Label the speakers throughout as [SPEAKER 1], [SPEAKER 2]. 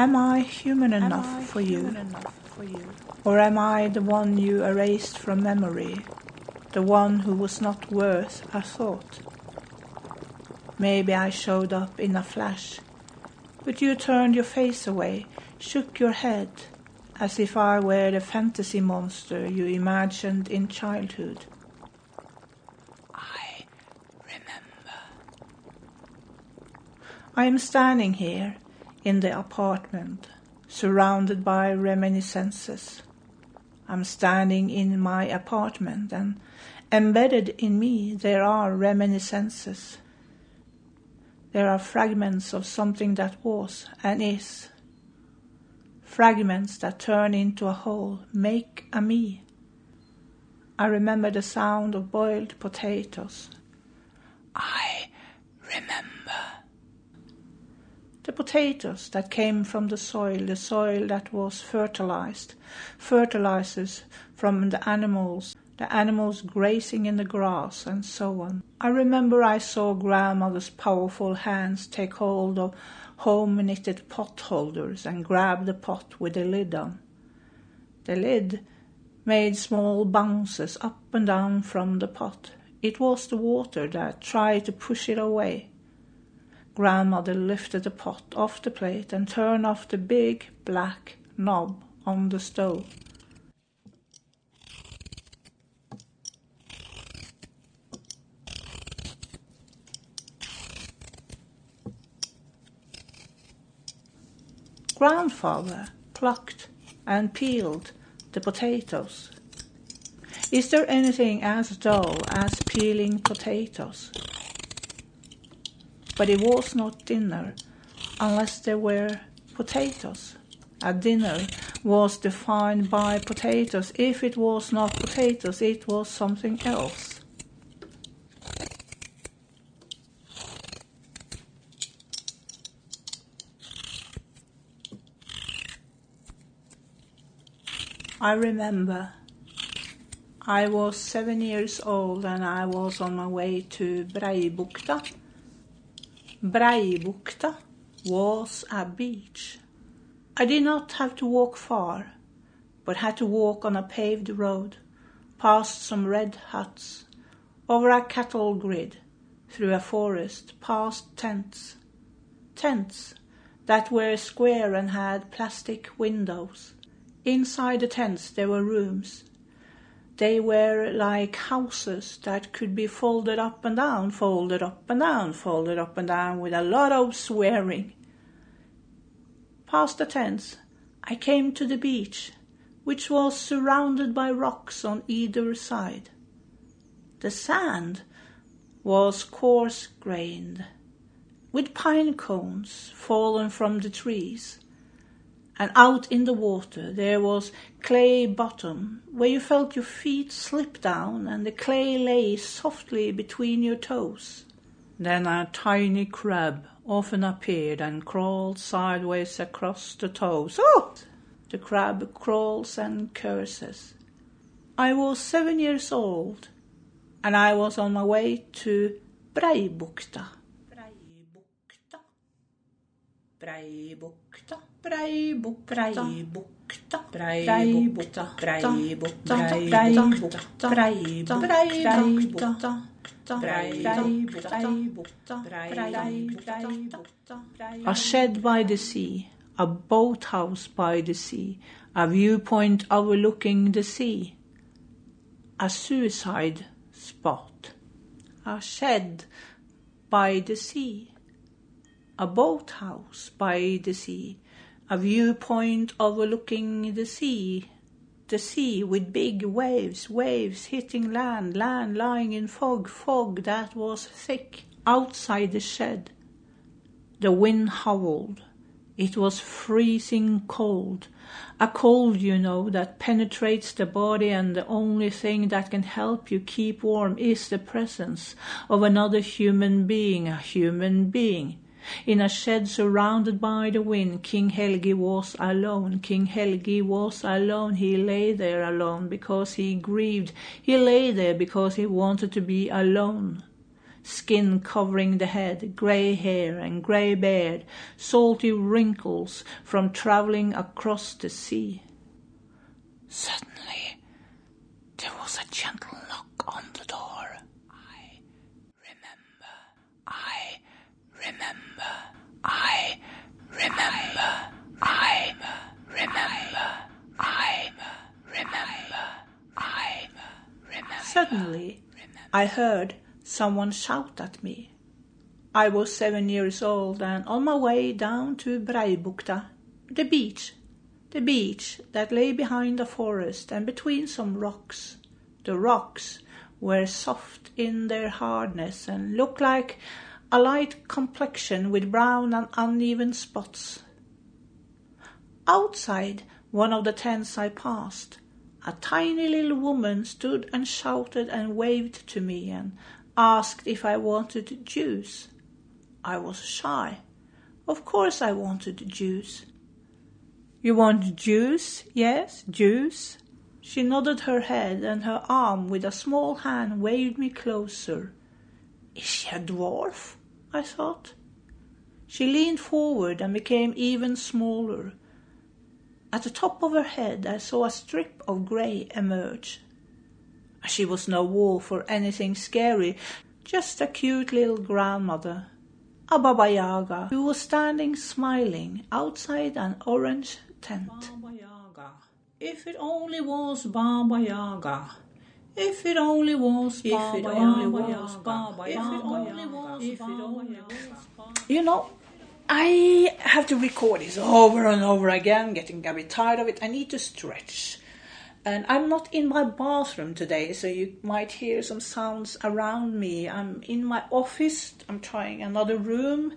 [SPEAKER 1] Am I human enough for you? Or am I the one you erased from memory, the one who was not worth a thought? Maybe I showed up in a flash, but you turned your face away, shook your head, as if I were the fantasy monster you imagined in childhood. I remember. I am standing here in the apartment, surrounded by reminiscences. I'm standing in my apartment, and embedded in me there are reminiscences. There are fragments of something that was and is. Fragments that turn into a whole, make a me. I remember the sound of boiled potatoes. I remember. The potatoes that came from the soil, the soil that was fertilized, fertilizers from the animals, the animals grazing in the grass, and so on. I remember I saw grandmother's powerful hands take hold of home knitted pot holders and grab the pot with the lid on. The lid made small bounces up and down from the pot. It was the water that tried to push it away. Grandmother lifted the pot off the plate and turned off the big black knob on the stove. Grandfather plucked and peeled the potatoes. Is there anything as dull as peeling potatoes? But it was not dinner unless there were potatoes. A dinner was defined by potatoes. If it was not potatoes, it was something else. I remember I was seven years old and I was on my way to Breibukta. Breibukta was a beach. I did not have to walk far, but had to walk on a paved road, past some red huts, over a cattle grid, through a forest, past tents. Tents that were square and had plastic windows. Inside the tents there were rooms. They were like houses that could be folded up and down, folded up and down, folded up and down with a lot of swearing. Past the tents, I came to the beach, which was surrounded by rocks on either side. The sand was coarse grained, with pine cones fallen from the trees and out in the water there was clay bottom where you felt your feet slip down and the clay lay softly between your toes. Then a tiny crab often appeared and crawled sideways across the toes. Oh! The crab crawls and curses. I was seven years old and I was on my way to Breibukta. Breibukta. Breibukta. Breibukta, Breibukta, Breibukta, Breibukta, Breibukta, A shed by the sea, a boathouse by the sea, a viewpoint overlooking the sea, a suicide spot, a shed by the sea, a boathouse by the sea, a viewpoint overlooking the sea, the sea with big waves, waves hitting land, land lying in fog, fog that was thick outside the shed. The wind howled. It was freezing cold. A cold, you know, that penetrates the body, and the only thing that can help you keep warm is the presence of another human being, a human being. In a shed surrounded by the wind, King Helgi was alone. King Helgi was alone. He lay there alone because he grieved. He lay there because he wanted to be alone. skin covering the head, grey hair and grey beard, salty wrinkles from travelling across the sea. Suddenly, there was a gentle knock on the door. I remember, I remember, I remember, I remember, I remember, I remember. Suddenly, I heard someone shout at me. I was seven years old and on my way down to Breibukta, the beach, the beach that lay behind the forest and between some rocks. The rocks were soft in their hardness and looked like a light complexion with brown and uneven spots. Outside one of the tents I passed, a tiny little woman stood and shouted and waved to me and asked if I wanted juice. I was shy. Of course I wanted juice. You want juice? Yes, juice. She nodded her head, and her arm with a small hand waved me closer. Is she a dwarf? I thought. She leaned forward and became even smaller. At the top of her head I saw a strip of grey emerge. She was no wolf or anything scary, just a cute little grandmother, a Baba Yaga, who was standing smiling outside an orange tent. Baba Yaga. If it only was Baba Yaga. If it only was Baba If it only was Baba Yaga. If it only was Baba Yaga. You know, I have to record this over and over again, getting a bit tired of it. I need to stretch. And I'm not in my bathroom today, so you might hear some sounds around me. I'm in my office, I'm trying another room.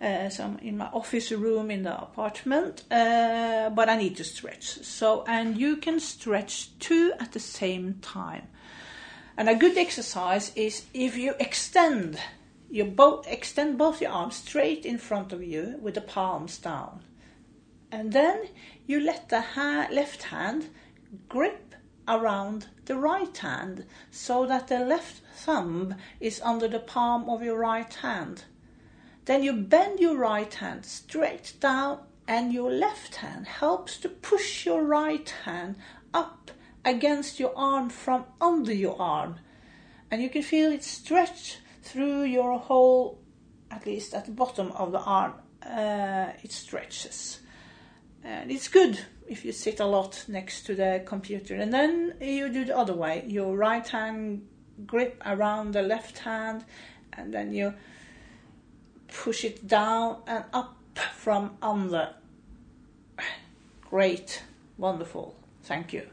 [SPEAKER 1] Uh, so I'm in my office room in the apartment, uh, but I need to stretch. So, and you can stretch two at the same time. And a good exercise is if you extend you both extend both your arms straight in front of you with the palms down. And then you let the ha- left hand grip around the right hand so that the left thumb is under the palm of your right hand. Then you bend your right hand straight down, and your left hand helps to push your right hand up against your arm from under your arm. And you can feel it stretch through your whole, at least at the bottom of the arm, uh, it stretches. And it's good if you sit a lot next to the computer. And then you do the other way. Your right hand grip around the left hand, and then you push it down and up from under. Great, wonderful. Thank you.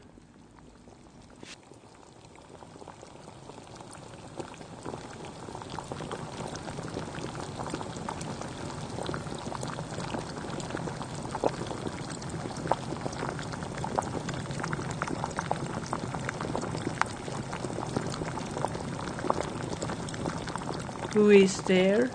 [SPEAKER 1] Who is there?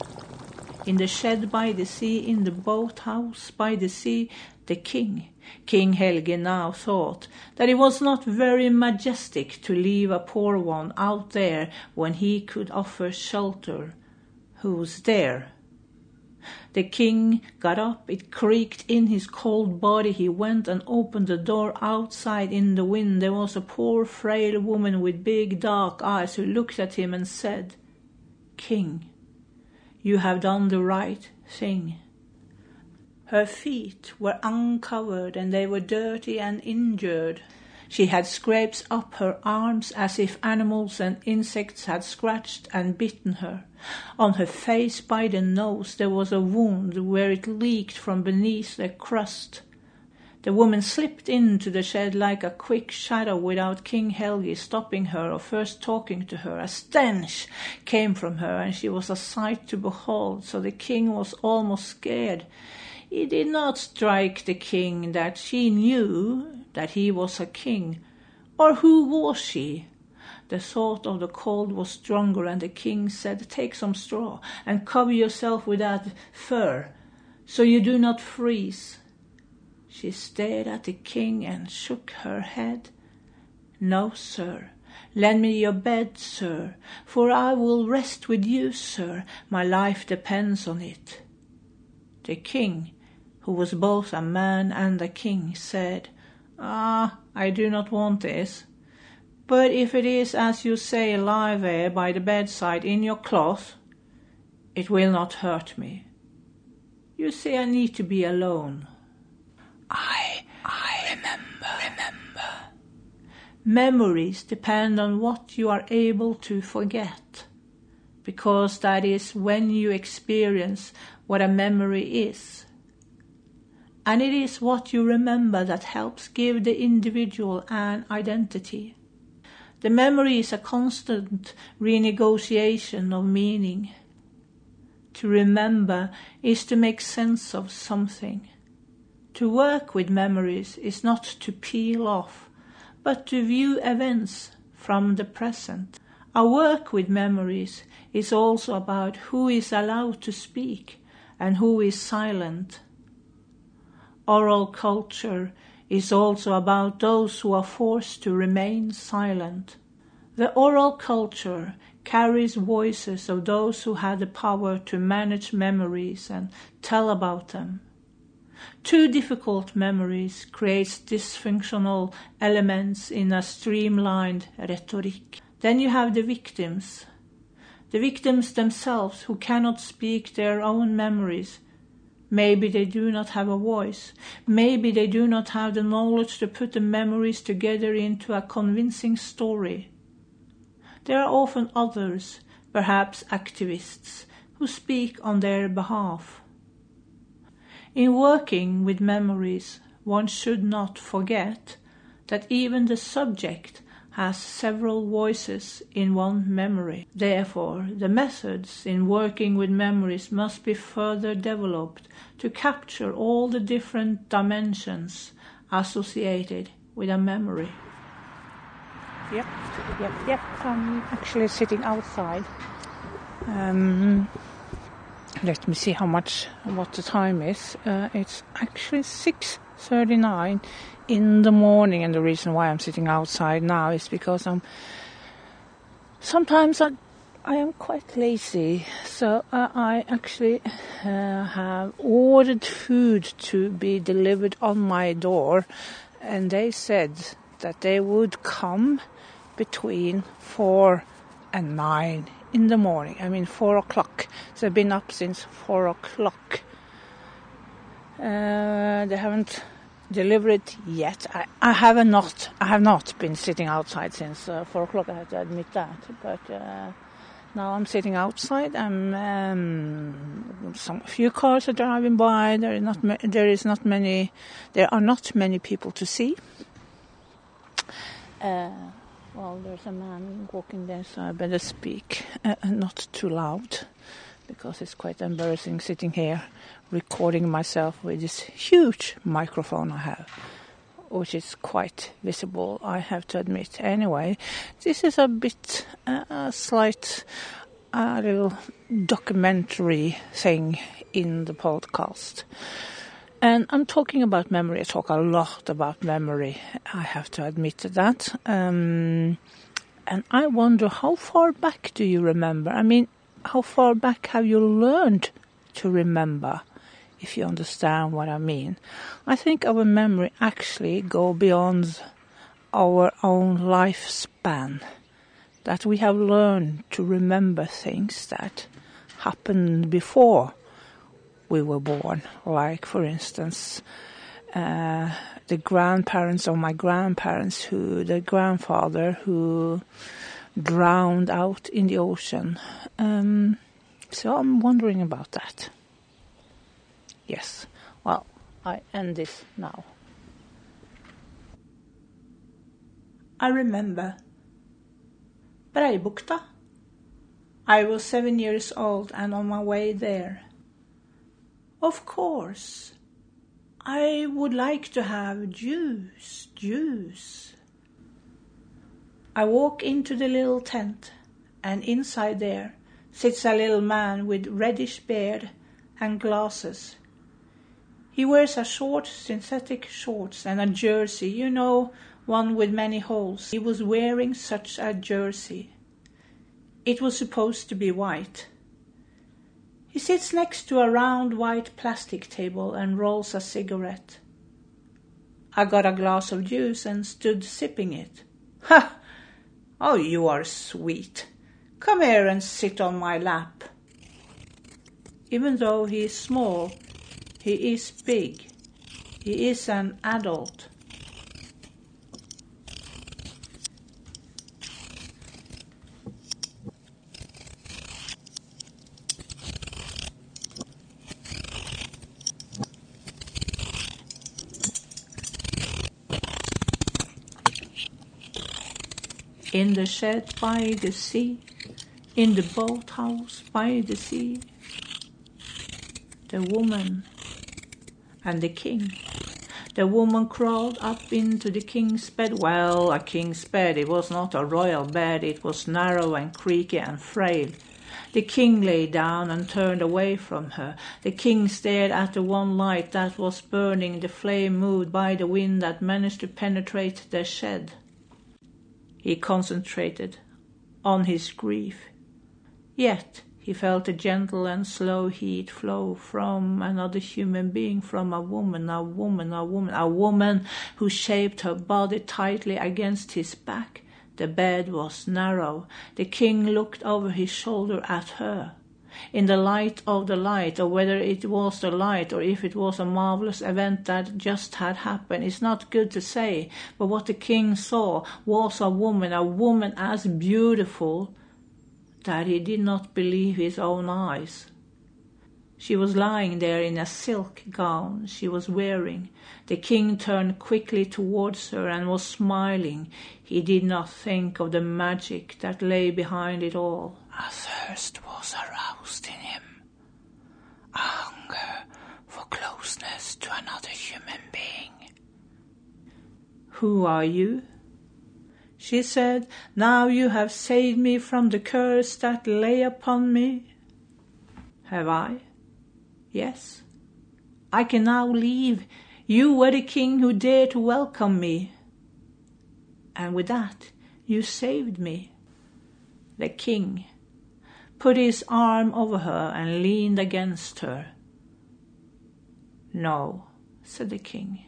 [SPEAKER 1] In the shed by the sea, in the boathouse by the sea, the king. King Helgi now thought that it was not very majestic to leave a poor one out there when he could offer shelter. Who's there? The king got up, it creaked in his cold body. He went and opened the door outside in the wind. There was a poor frail woman with big dark eyes who looked at him and said, King, you have done the right thing. Her feet were uncovered and they were dirty and injured. She had scrapes up her arms as if animals and insects had scratched and bitten her. On her face by the nose there was a wound where it leaked from beneath the crust. The woman slipped into the shed like a quick shadow without King Helgi stopping her or first talking to her. A stench came from her, and she was a sight to behold, so the king was almost scared. It did not strike the king that she knew that he was a king. Or who was she? The thought of the cold was stronger, and the king said, Take some straw and cover yourself with that fur, so you do not freeze. She stared at the king and shook her head. No, sir, Lend me your bed, sir, for I will rest with you, sir. My life depends on it. The king, who was both a man and a king, said, Ah, I do not want this. But if it is as you say, lie there by the bedside in your cloth, it will not hurt me. You see, I need to be alone.
[SPEAKER 2] I, I remember, remember.
[SPEAKER 1] Memories depend on what you are able to forget, because that is when you experience what a memory is. And it is what you remember that helps give the individual an identity. The memory is a constant renegotiation of meaning. To remember is to make sense of something. To work with memories is not to peel off but to view events from the present. Our work with memories is also about who is allowed to speak and who is silent. Oral culture is also about those who are forced to remain silent. The oral culture carries voices of those who had the power to manage memories and tell about them. Too difficult memories creates dysfunctional elements in a streamlined rhetoric. Then you have the victims. The victims themselves who cannot speak their own memories. Maybe they do not have a voice. Maybe they do not have the knowledge to put the memories together into a convincing story. There are often others, perhaps activists, who speak on their behalf. In working with memories, one should not forget that even the subject has several voices in one memory. Therefore, the methods in working with memories must be further developed to capture all the different dimensions associated with a memory.
[SPEAKER 2] Yep, yep, yep. I'm actually sitting outside. Um, let me see how much what the time is. Uh, it's actually 6:39 in the morning, and the reason why I'm sitting outside now is because I'm sometimes I, I am quite lazy, so uh, I actually uh, have ordered food to be delivered on my door, and they said that they would come between four and nine in the morning. I mean, four o'clock. So I've been up since four o'clock. Uh, they haven't delivered yet. I, I have not. I have not been sitting outside since uh, four o'clock. I have to admit that. But uh, now I'm sitting outside. I'm um, some few cars are driving by. There is not. there is not many. There are not many people to see. Uh, well, there's a man walking there, so I better speak uh, not too loud because it's quite embarrassing sitting here recording myself with this huge microphone I have, which is quite visible, I have to admit. Anyway, this is a bit uh, a slight, a little documentary thing in the podcast. And I'm talking about memory. I talk a lot about memory. I have to admit to that. Um, and I wonder how far back do you remember? I mean, how far back have you learned to remember? If you understand what I mean. I think our memory actually go beyond our own lifespan. That we have learned to remember things that happened before we were born. Like, for instance, uh, the grandparents of my grandparents, who the grandfather who drowned out in the ocean. Um, so I'm wondering about that. Yes. Well, I end this now.
[SPEAKER 1] I remember. Breibukta. I was seven years old and on my way there. Of course. I would like to have juice, juice. I walk into the little tent, and inside there sits a little man with reddish beard and glasses. He wears a short synthetic shorts and a jersey, you know, one with many holes. He was wearing such a jersey. It was supposed to be white. He sits next to a round white plastic table and rolls a cigarette. I got a glass of juice and stood sipping it. Ha! Oh, you are sweet. Come here and sit on my lap. Even though he is small, he is big. He is an adult. In the shed by the sea, in the boathouse by the sea, the woman and the king. The woman crawled up into the king's bed. Well, a king's bed, it was not a royal bed, it was narrow and creaky and frail. The king lay down and turned away from her. The king stared at the one light that was burning, the flame moved by the wind that managed to penetrate the shed. He concentrated on his grief. Yet he felt a gentle and slow heat flow from another human being, from a woman, a woman, a woman, a woman who shaped her body tightly against his back. The bed was narrow. The king looked over his shoulder at her. In the light of the light, or whether it was the light or if it was a marvelous event that just had happened, it's not good to say. But what the king saw was a woman, a woman as beautiful that he did not believe his own eyes. She was lying there in a silk gown she was wearing. The king turned quickly towards her and was smiling. He did not think of the magic that lay behind it all. A thirst was aroused in him, a hunger for closeness to another human being. Who are you? She said, Now you have saved me from the curse that lay upon me. Have I? Yes. I can now leave. You were the king who dared to welcome me. And with that, you saved me. The king put his arm over her and leaned against her. No, said the king,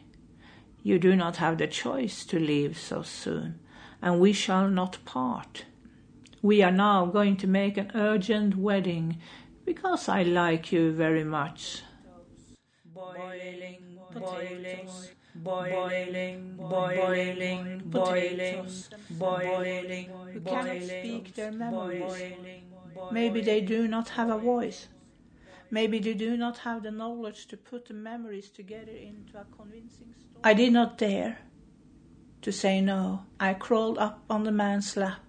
[SPEAKER 1] you do not have the choice to leave so soon and we shall not part. We are now going to make an urgent wedding because I like you very much. Boiling, boiling, boiling, boiling, boiling, boiling, who cannot speak their memories. Maybe they do not have a voice. Maybe they do not have the knowledge to put the memories together into a convincing story. I did not dare to say no. I crawled up on the man's lap.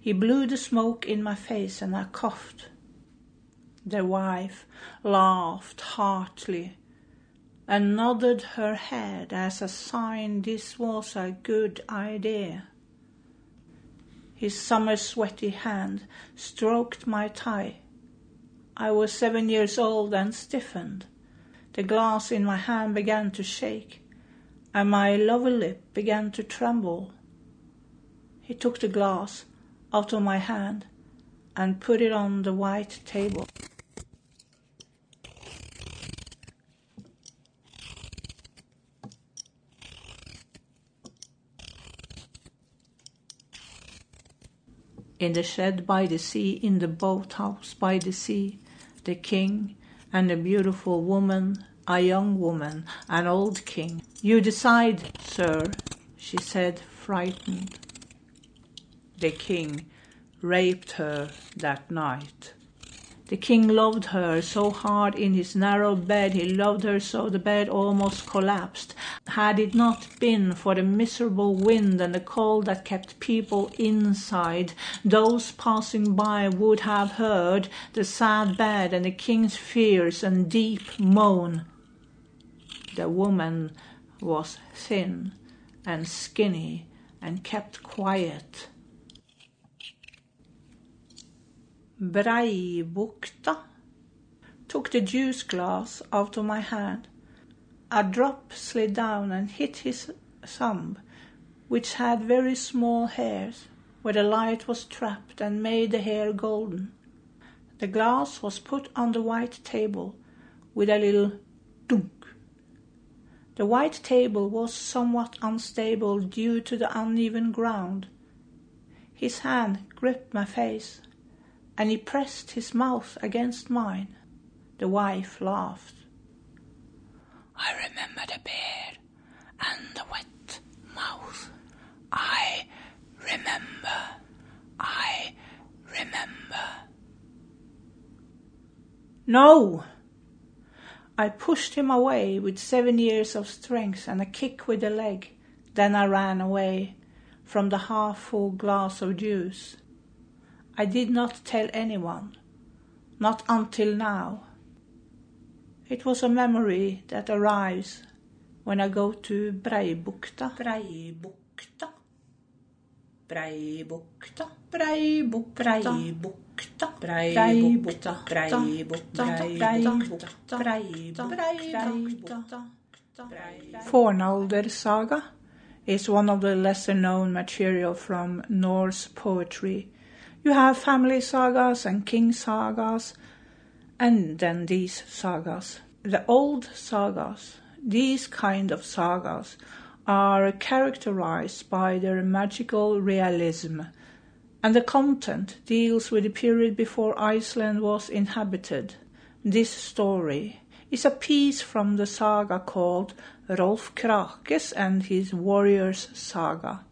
[SPEAKER 1] He blew the smoke in my face and I coughed. The wife laughed heartily and nodded her head as a sign this was a good idea. His summer sweaty hand stroked my tie. I was seven years old and stiffened. The glass in my hand began to shake and my lower lip began to tremble. He took the glass out of my hand and put it on the white table. In the shed by the sea, in the boathouse by the sea, the king and a beautiful woman a young woman, an old king. You decide, sir, she said, frightened. The king raped her that night. The king loved her so hard in his narrow bed, he loved her so the bed almost collapsed. Had it not been for the miserable wind and the cold that kept people inside, those passing by would have heard the sad bed and the king's fierce and deep moan. The woman was thin and skinny and kept quiet. Breibukta took the juice glass out of my hand. A drop slid down and hit his thumb, which had very small hairs, where the light was trapped and made the hair golden. The glass was put on the white table with a little dunk. The white table was somewhat unstable due to the uneven ground. His hand gripped my face, and he pressed his mouth against mine. The wife laughed.
[SPEAKER 2] I remember the beard and the wet mouth. I remember. I remember.
[SPEAKER 1] No! I pushed him away with seven years of strength and a kick with the leg. Then I ran away from the half full glass of juice. I did not tell anyone, not until now. It was a memory that arrives when I go to Breibukta. Breibukta. Breibukta. Breibukta. Breibukta. Breibukta. Breibukta. Breibukta. Fornalder saga is one of the lesser known material from Norse poetry. You have family sagas and king sagas, and then these sagas. The old sagas, these kind of sagas, are characterized by their magical realism, and the content deals with the period before Iceland was inhabited. This story is a piece from the saga called Rolf Krakes and his Warriors Saga,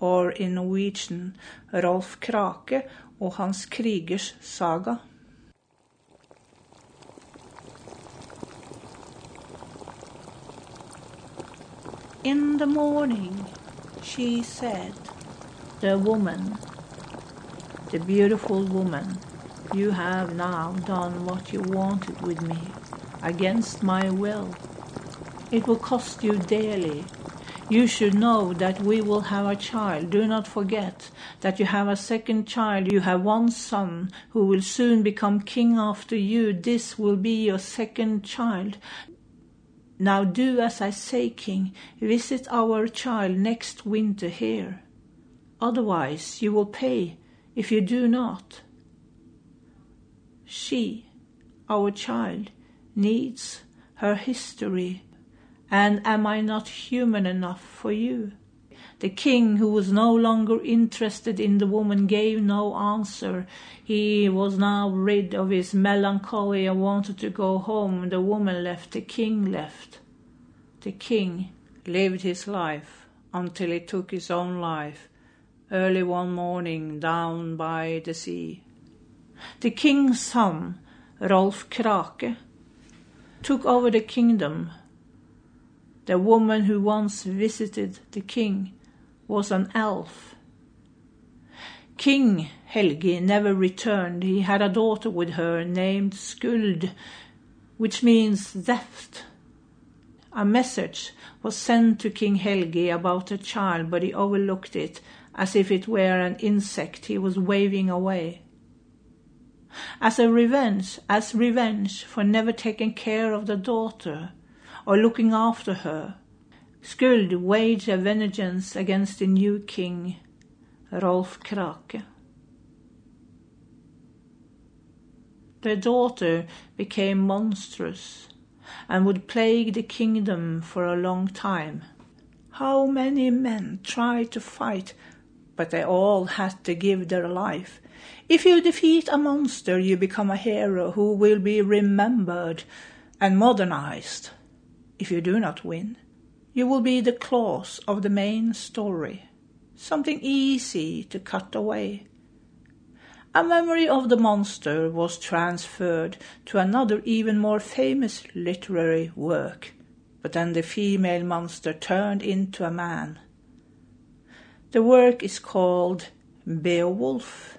[SPEAKER 1] or in Norwegian Rolf Krake og hans krigers saga. In the morning, she said, The woman, the beautiful woman, you have now done what you wanted with me, against my will. It will cost you dearly. You should know that we will have a child. Do not forget that you have a second child. You have one son who will soon become king after you. This will be your second child. Now do as I say, King, visit our child next winter here. Otherwise you will pay if you do not. She, our child, needs her history, and am I not human enough for you? The king, who was no longer interested in the woman, gave no answer. He was now rid of his melancholy and wanted to go home. The woman left, the king left. The king lived his life until he took his own life early one morning down by the sea. The king's son, Rolf Krake, took over the kingdom. The woman who once visited the king was an elf. King Helgi never returned. He had a daughter with her named Skuld, which means theft. A message was sent to King Helgi about a child, but he overlooked it as if it were an insect he was waving away. As a revenge, as revenge for never taking care of the daughter or looking after her, Skuld waged a vengeance against the new king, Rolf Krake. The daughter became monstrous and would plague the kingdom for a long time. How many men tried to fight, but they all had to give their life. If you defeat a monster, you become a hero who will be remembered and modernized. If you do not win, you will be the clause of the main story, something easy to cut away. A memory of the monster was transferred to another even more famous literary work, but then the female monster turned into a man. The work is called Beowulf.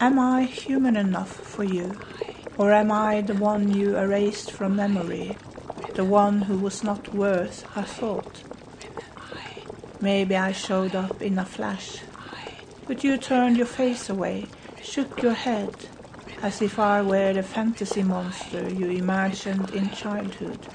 [SPEAKER 1] Am I human enough for you? Or am I the one you erased from memory, the one who was not worth a thought? Maybe I showed up in a flash, But you turned your face away, shook your head, as if I were the fantasy monster you imagined in childhood.